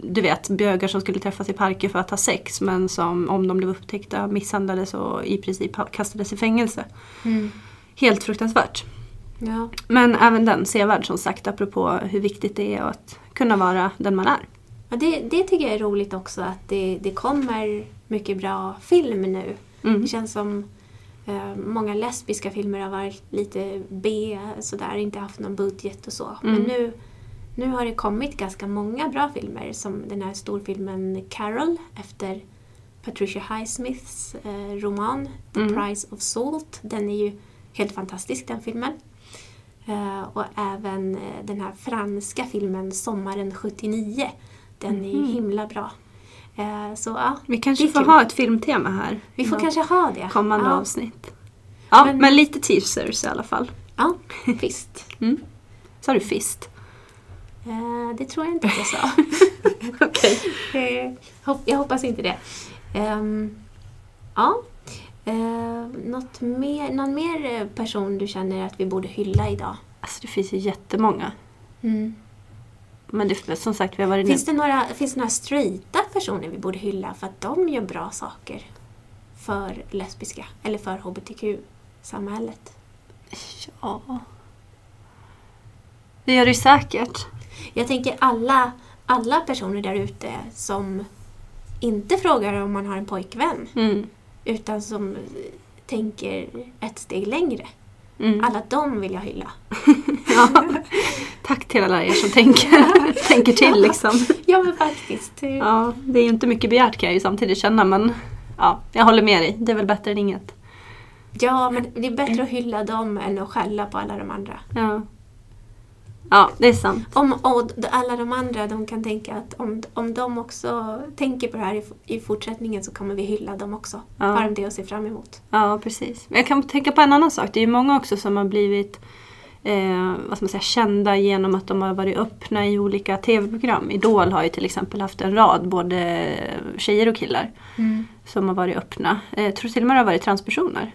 du vet, bögar som skulle träffas i parker för att ha sex men som om de blev upptäckta misshandlades och i princip kastades i fängelse. Mm. Helt fruktansvärt. Ja. Men även den sevärd som sagt apropå hur viktigt det är att kunna vara den man är. Ja, det, det tycker jag är roligt också att det, det kommer mycket bra film nu. Mm. Det känns som många lesbiska filmer har varit lite B, sådär, inte haft någon budget och så. Men Mm. nu, nu har det kommit ganska många bra filmer som den här storfilmen Carol efter Patricia Highsmiths eh, roman The Mm. Price of Salt. Den är ju helt fantastisk den filmen. Eh, och även eh, den här franska filmen Sommaren 79. Den är ju Mhm. himla bra. Eh, så ja, Vi kanske får kul. ha ett filmtema här. vi får kanske ha det. kommande ja. avsnitt. Ja, men, Men- lite teasers i alla fall. Ja, visst. Sa du fist? Eh, det tror jag inte att jag sa. Okej. Eh, hopp- jag hoppas inte det. Ehm, ja. Uh, något mer, någon mer person du känner att vi borde hylla idag? Alltså det finns ju jättemånga. Men det, som sagt, vi har varit Finns det några, finns det några straighta personer vi borde hylla för att de gör bra saker för lesbiska eller för hbtq-samhället? Ja. Det gör det säkert. Jag tänker alla, alla personer där ute som inte frågar om man har en pojkvän Mm. utan som tänker ett steg längre. Mm. Alla de vill jag hylla. Ja. Tack till alla er som tänker, tänker till liksom. Ja men faktiskt. Ja, det är ju inte mycket begärt kan jag ju samtidigt känna men ja, jag håller med dig. Det är väl bättre än inget. Ja men det är bättre att hylla dem än att skälla på alla de andra. Ja, ja det är sant. Om, och alla de andra de kan tänka att om, om de också tänker på det här i, i fortsättningen så kommer vi hylla dem också. Ja. De det att se fram emot. Ja, precis. Jag kan tänka på en annan sak. Det är ju många också som har blivit eh, vad ska man säga, kända genom att de har varit öppna i olika tv-program. Idol har ju till exempel haft en rad, både tjejer och killar, som har varit öppna. Eh, Jag tror till och med det har varit transpersoner.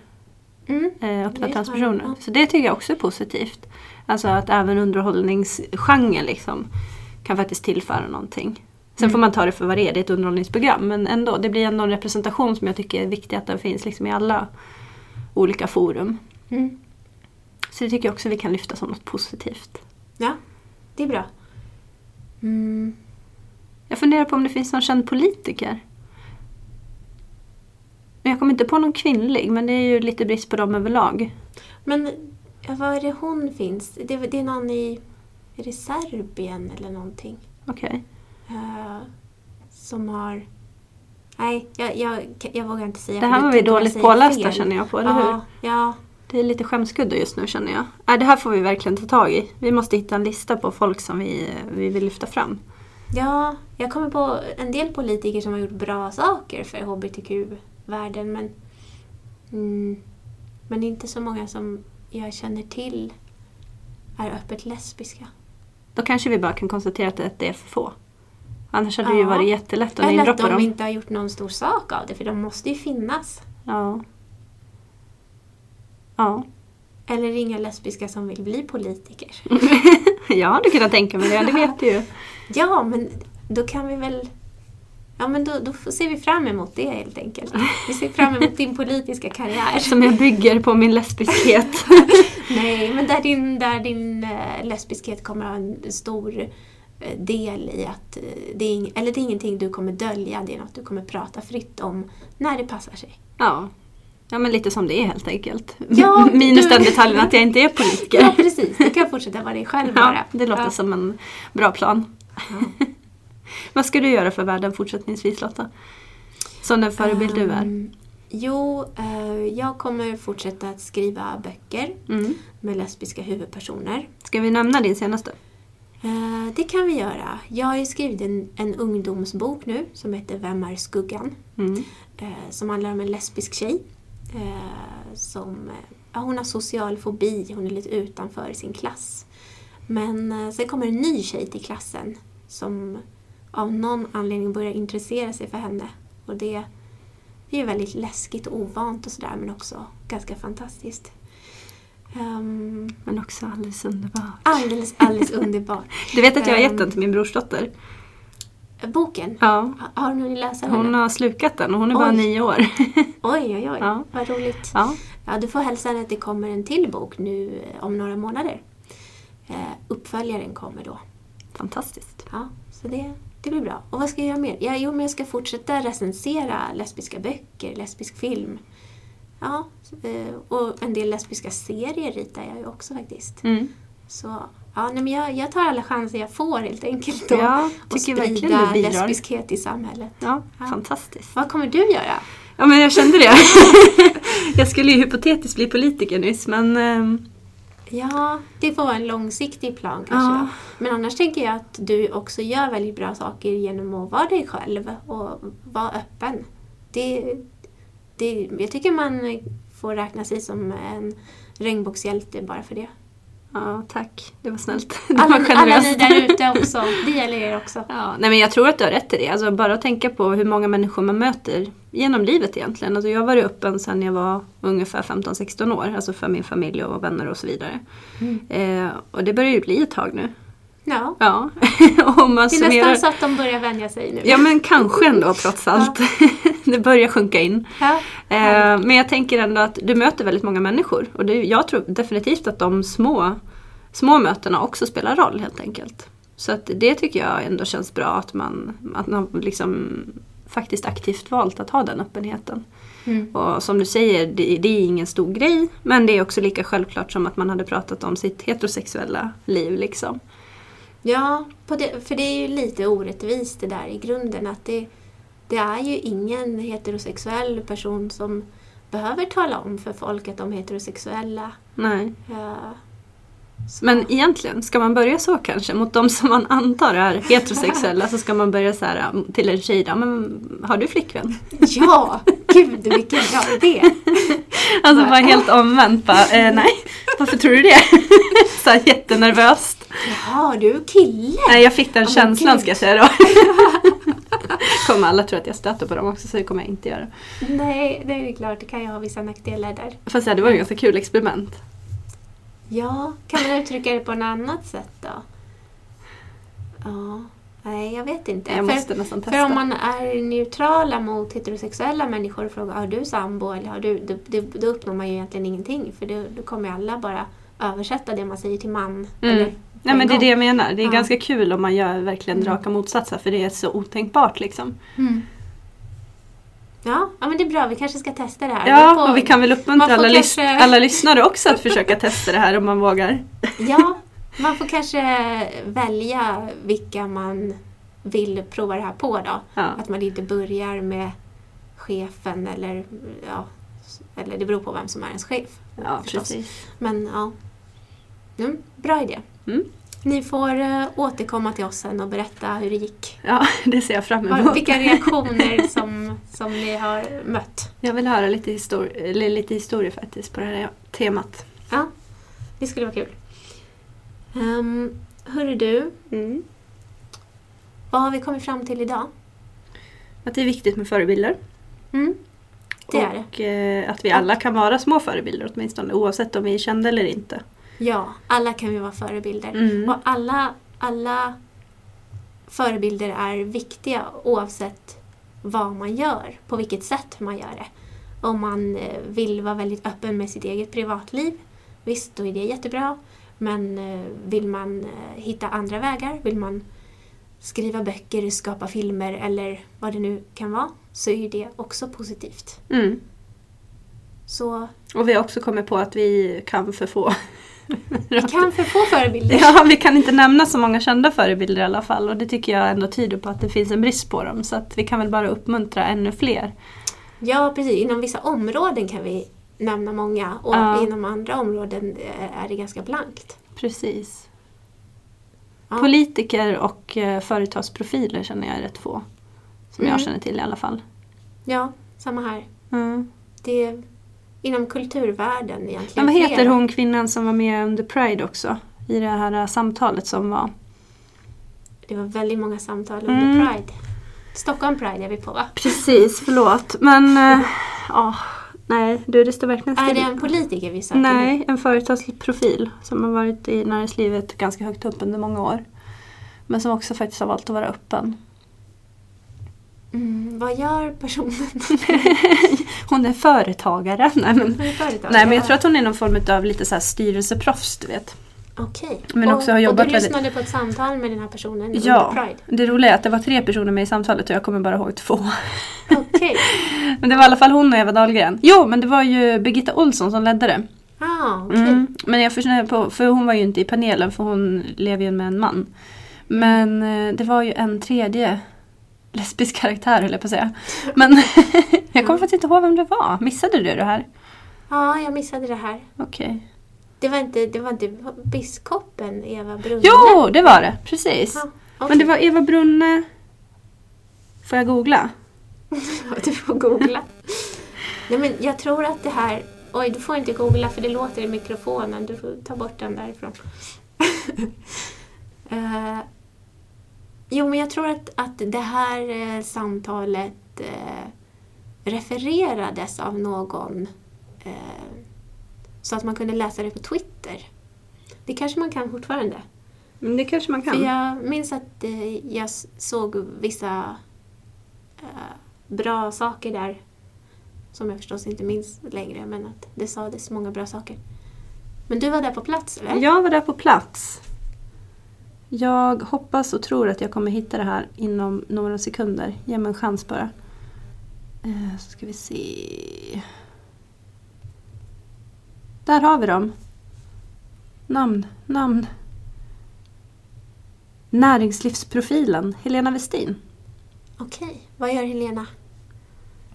Mm. Eh, öppna transpersoner. Så det tycker jag också är positivt. Alltså att även underhållningsgenren liksom kan faktiskt tillföra någonting. Sen Mm. får man ta det för vad det är, det är ett underhållningsprogram. Men ändå, det blir ändå en representation som jag tycker är viktig att den finns liksom i alla olika forum. Mm. Så det tycker jag också vi kan lyfta som något positivt. Ja, det är bra. Mm. Jag funderar på om det finns någon känd politiker. Men Jag kommer inte på någon kvinnlig, men det är ju lite brist på dem överlag. Men var är det hon finns? Det, det är någon i... Är det Serbien eller någonting? Okej. Eh, som har... Nej, jag, jag, jag vågar inte säga. Det här var vi jag dåligt pålästa känner jag på, eller hur? ja, Ja, Det är lite skämskudde just nu känner jag. Nej, det här får vi verkligen ta tag i. Vi måste hitta en lista på folk som vi, vi vill lyfta fram. ja, jag kommer på en del politiker som har gjort bra saker för hbtq-världen men, mm, men inte så många som jag känner till är öppet lesbiska. Då kanske vi bara kan konstatera att det är för få. Annars hade det ju Ja. varit jättelätt att Eller att de dem. inte har gjort någon stor sak av det för de måste ju finnas. Ja. Ja. Eller inga lesbiska som vill bli politiker. jag hade kunnat tänka mig det, det vet du ju. Ja, men då kan vi väl... Ja, men då, då ser vi fram emot det helt enkelt. Vi ser fram emot din politiska karriär. Som jag bygger på min lesbiskhet. Nej, men där din, där din eh, lesbiskhet kommer ha en stor eh, del i att eh, det är, eller det är ingenting du kommer dölja, det är något du kommer prata fritt om när det passar sig. ja. ja, men lite som det är helt enkelt. Ja, Minus du- den detaljen att jag inte är politiker. Ja, precis. Du kan fortsätta vara dig själv bara. Ja, det låter Ja. som en bra plan. Vad ska du göra för världen fortsättningsvis Lotta? Som den förebild du är. Ehm, Jo, eh, jag kommer fortsätta att skriva böcker Mm. med lesbiska huvudpersoner. Ska vi nämna din senaste? Eh, Det kan vi göra. Jag har ju skrivit en, en ungdomsbok nu som heter Vem är skuggan? Mm. Eh, Som handlar om en lesbisk tjej. Som, ja, hon har social fobi, hon är lite utanför sin klass. Men sen kommer en ny tjej till klassen som av någon anledning börjar intressera sig för henne. Och det, det är ju väldigt läskigt och ovant och sådär men också ganska fantastiskt. Ehm, Men också alldeles underbart. alldeles, alldeles underbart. Du vet att jag har gett Ehm. den till min brorsdotter? Boken, Ja. ha- har du hunnit läsa den? Hon har slukat den och hon är bara Oj. nio år. Oj, oj, oj. Ja. Vad roligt. Ja. Ja, du får hälsa henne att det kommer en till bok nu eh, om några månader. Eh, uppföljaren kommer då. Fantastiskt. Ja, så det, det blir bra. Och vad ska jag göra mer? Ja, jo, men jag ska fortsätta recensera lesbiska böcker, lesbisk film. Ja, eh, och en del lesbiska serier ritar jag ju också faktiskt. Mm. Så ja, nej, men jag, jag tar alla chanser jag får helt enkelt. Och, Ja, och sprida lesbiskhet i samhället. Ja, Ja. fantastiskt. Vad kommer du göra? Ja men jag kände det. jag skulle ju hypotetiskt bli politiker nyss men ehm, Ja, det får vara en långsiktig plan kanske. Ja. Men annars tänker jag att du också gör väldigt bra saker genom att vara dig själv och vara öppen. Det, det, jag tycker man får räkna sig som en regnbågshjälte bara för det. Ja, tack. Det var snällt. Det var Alla, alla generöst. ni där ute också. Det gäller er också. Ja, nej men jag tror att du har rätt i det. Alltså bara att tänka på hur många människor man möter genom livet egentligen. Alltså jag har varit öppen sedan jag var ungefär 15-16 år. Alltså för min familj och vänner och så vidare. Eh, och det börjar ju bli ett tag nu. Ja. Ja, och man Det är summerar... nästan så att de börjar vänja sig nu. Ja men kanske ändå trots allt. det börjar sjunka in. Ja. Eh, men jag tänker ändå att du möter väldigt många människor. Och det, jag tror definitivt att de små, små mötena också spelar roll helt enkelt. Så att det tycker jag ändå känns bra att man, att man liksom faktiskt aktivt valt att ha den öppenheten. Mm. Och som du säger, det, det är ingen stor grej. Men det är också lika självklart som att man hade pratat om sitt heterosexuella liv. Liksom. Ja, det, för det är ju lite orättvist det där i grunden. Att det, det är ju ingen heterosexuell person som behöver tala om för folk att de är heterosexuella. Nej. Ja, Men egentligen, ska man börja så kanske? Mot de som man antar är heterosexuella så ska man börja så här mm, till en tjej. Ja, men, har du flickvän? Ja, gud vilken bra idé! Alltså bara helt omvänt. Bara, eh, nej, varför tror du det? så här jättenervöst. Jaha, du är kille! Nej, jag fick den men känslan gud. ska jag säga då. kommer alla tro att jag stöter på dem också så det kommer jag inte göra. Nej, det är klart, det kan ju ha vissa nackdelar där. Fast ja, det var ju ganska kul experiment. Ja, kan man uttrycka det på något annat sätt då? Ja, nej jag vet inte. Jag För- måste testa. För om man är neutrala mot heterosexuella människor och frågar har du sambo eller har du, då, då, då uppnår man ju egentligen ingenting för då, då kommer alla bara översätta det man säger till man. Mm. Eller, Nej men det är det jag menar. Det är Ja. ganska kul om man gör verkligen Mm. raka motsatser för det är så otänkbart liksom. Mm. Ja, ja, men det är bra. Vi kanske ska testa det här. Ja, får- och vi kan väl uppmuntra alla, lys- kanske- alla lyssnare också att försöka testa det här om man vågar. Ja, man får kanske välja vilka man vill prova det här på då. Ja. Att man inte börjar med chefen eller ja, eller det beror på vem som är ens chef. Ja, förstås. precis. Men ja, mm, bra idé. Mm. Ni får eh, återkomma till oss sen och berätta hur det gick. Ja, det ser jag fram emot. Vilka reaktioner som, som ni har mött. Jag vill höra lite, histori- lite historia faktiskt på det här temat. Ja, det skulle vara kul. Um, hörru du, vad har vi kommit fram till idag? Att det är viktigt med förebilder. Mm, det är det. och eh, att vi alla kan vara små förebilder åtminstone oavsett om vi är kända eller inte. Ja, alla kan vi vara förebilder. Mm. Och alla, alla förebilder är viktiga oavsett vad man gör, på vilket sätt man gör det. Om man eh, vill vara väldigt öppen med sitt eget privatliv, visst då är det jättebra. Men eh, vill man eh, hitta andra vägar, vill man skriva böcker, skapa filmer eller vad det nu kan vara, så är det också positivt. Mm. Så Och vi har också kommit på att vi kan för få. Vi kan för få förebilder. Ja, vi kan inte nämna så många kända förebilder i alla fall och det tycker jag ändå tyder på att det finns en brist på dem så att vi kan väl bara uppmuntra ännu fler. Ja, precis. Inom vissa områden kan vi nämna många och Ja. inom andra områden eh, är det ganska blankt. Precis. Ja. Politiker och eh, företagsprofiler känner jag är rätt få. Som Mm. jag känner till i alla fall. Ja, samma här. Mm. Det inom kulturvärlden egentligen. Men vad heter hon kvinnan som var med under Pride också? I det här eh, samtalet som var. Det var väldigt många samtal under Mm. Pride. Stockholm Pride är vi på va? Precis, förlåt. Men eh, ja, nej du det står verkligen Är still. det en politiker vi söker? Nej, en företagsprofil som har varit i näringslivet ganska högt upp under många år. Men som också faktiskt har valt att vara öppen. Mm, vad gör personen? Hon är företagare. Nej men, företagare. nej, men jag tror att hon är någon form av lite så här styrelseproffs, du vet. Okej. Men och, också har jobbat och du väldigt- lyssnade på ett samtal med den här personen Ja, under Pride? det roliga är att det var tre personer med i samtalet och jag kommer bara ihåg två. Okej. Men det var i alla fall hon och Eva Dahlgren. Jo, men det var ju Birgitta Olsson som ledde det. Ah, okej. Mm. Men jag funderar på, för hon var ju inte i panelen för hon lever ju med en man. Men eh, det var ju en tredje lesbisk karaktär höll jag på att säga. Men jag kommer faktiskt inte ihåg vem det var. Missade du det här? Ja, jag missade det här. Okej. Det var inte, det var inte biskopen Eva Brunne? Jo, det var det. Precis. Ja, Men okej. det var Eva Brunne... Får jag googla? Du får googla. Nej, men jag tror att det här... Oj, du får inte googla för det låter i mikrofonen. Du får ta bort den därifrån. Eh, jo, men jag tror att, att det här eh, samtalet eh, refererades av någon eh, så att man kunde läsa det på Twitter. Det kanske man kan fortfarande. Men det kanske man kan. För jag minns att eh, jag såg vissa eh, bra saker där som jag förstås inte minns längre, men att det sades många bra saker. Men du var där på plats, eller? Jag var där på plats. Jag hoppas och tror att jag kommer hitta det här inom några sekunder. Ge mig en chans bara. Eh, så ska vi se. Där har vi dem. Namn, namn. Näringslivsprofilen Helena Westin. Okej, vad gör Helena?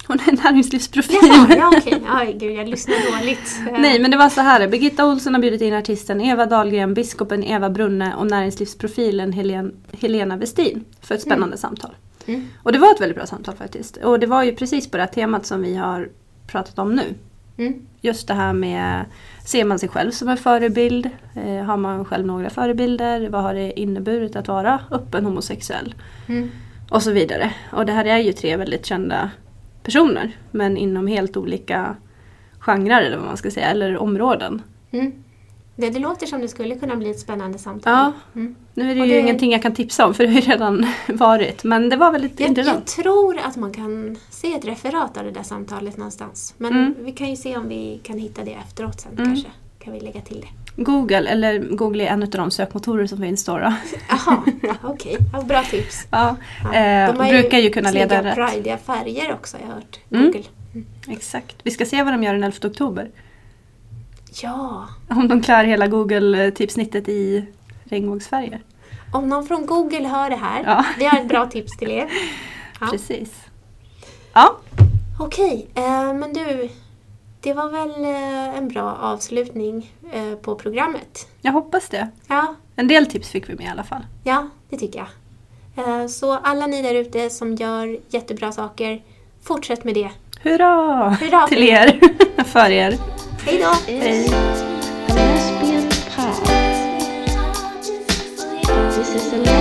Hon är näringslivsprofil. Jaha, ja okej. Aj, gud, jag lyssnar dåligt. Nej men det var så här. Birgitta Olsson har bjudit in artisten Eva Dahlgren, biskopen Eva Brunne och näringslivsprofilen Helen, Helena Westin för ett spännande samtal. Mm. Och det var ett väldigt bra samtal faktiskt. Och det var ju precis på det här temat som vi har pratat om nu. Mm. Just det här med, ser man sig själv som en förebild? Eh, har man själv några förebilder? Vad har det inneburit att vara öppen homosexuell? Mm. Och så vidare. Och det här är ju tre väldigt kända personer. Men inom helt olika genrer eller vad man ska säga, eller områden. Mm. Det, det låter som det skulle kunna bli ett spännande samtal. Ja. Mm. Nu är det Och ju det- ingenting jag kan tipsa om för det har ju redan varit. Men det var väldigt Jag, jag intressant. tror att man kan se ett referat av det där samtalet någonstans. Men Mm. vi kan ju se om vi kan hitta det efteråt sen Mm. kanske. Kan vi lägga till det. Google, eller Google är en av de sökmotorer som finns då. då. Jaha, okej. Ja, bra tips. Ja, Ja. eh, De brukar ju kunna leda rätt. prideiga färger också, jag har hört. Mm. Google. Exakt. Vi ska se vad de gör den 11 oktober. Ja, Om de klarar hela Google-tipsnittet i regnbågsfärger. om någon från Google hör det här. Ja. Vi har ett bra tips till er. Ja. Precis. Ja, Okej, eh, men du det var väl eh, en bra avslutning eh, på programmet. Jag hoppas det. Ja. En del tips fick vi med i alla fall. Ja, det tycker jag. Eh, så alla ni där ute som gör jättebra saker, fortsätt med det. Hurra! Hurra Till er! för er! Hej då! Hej. This is a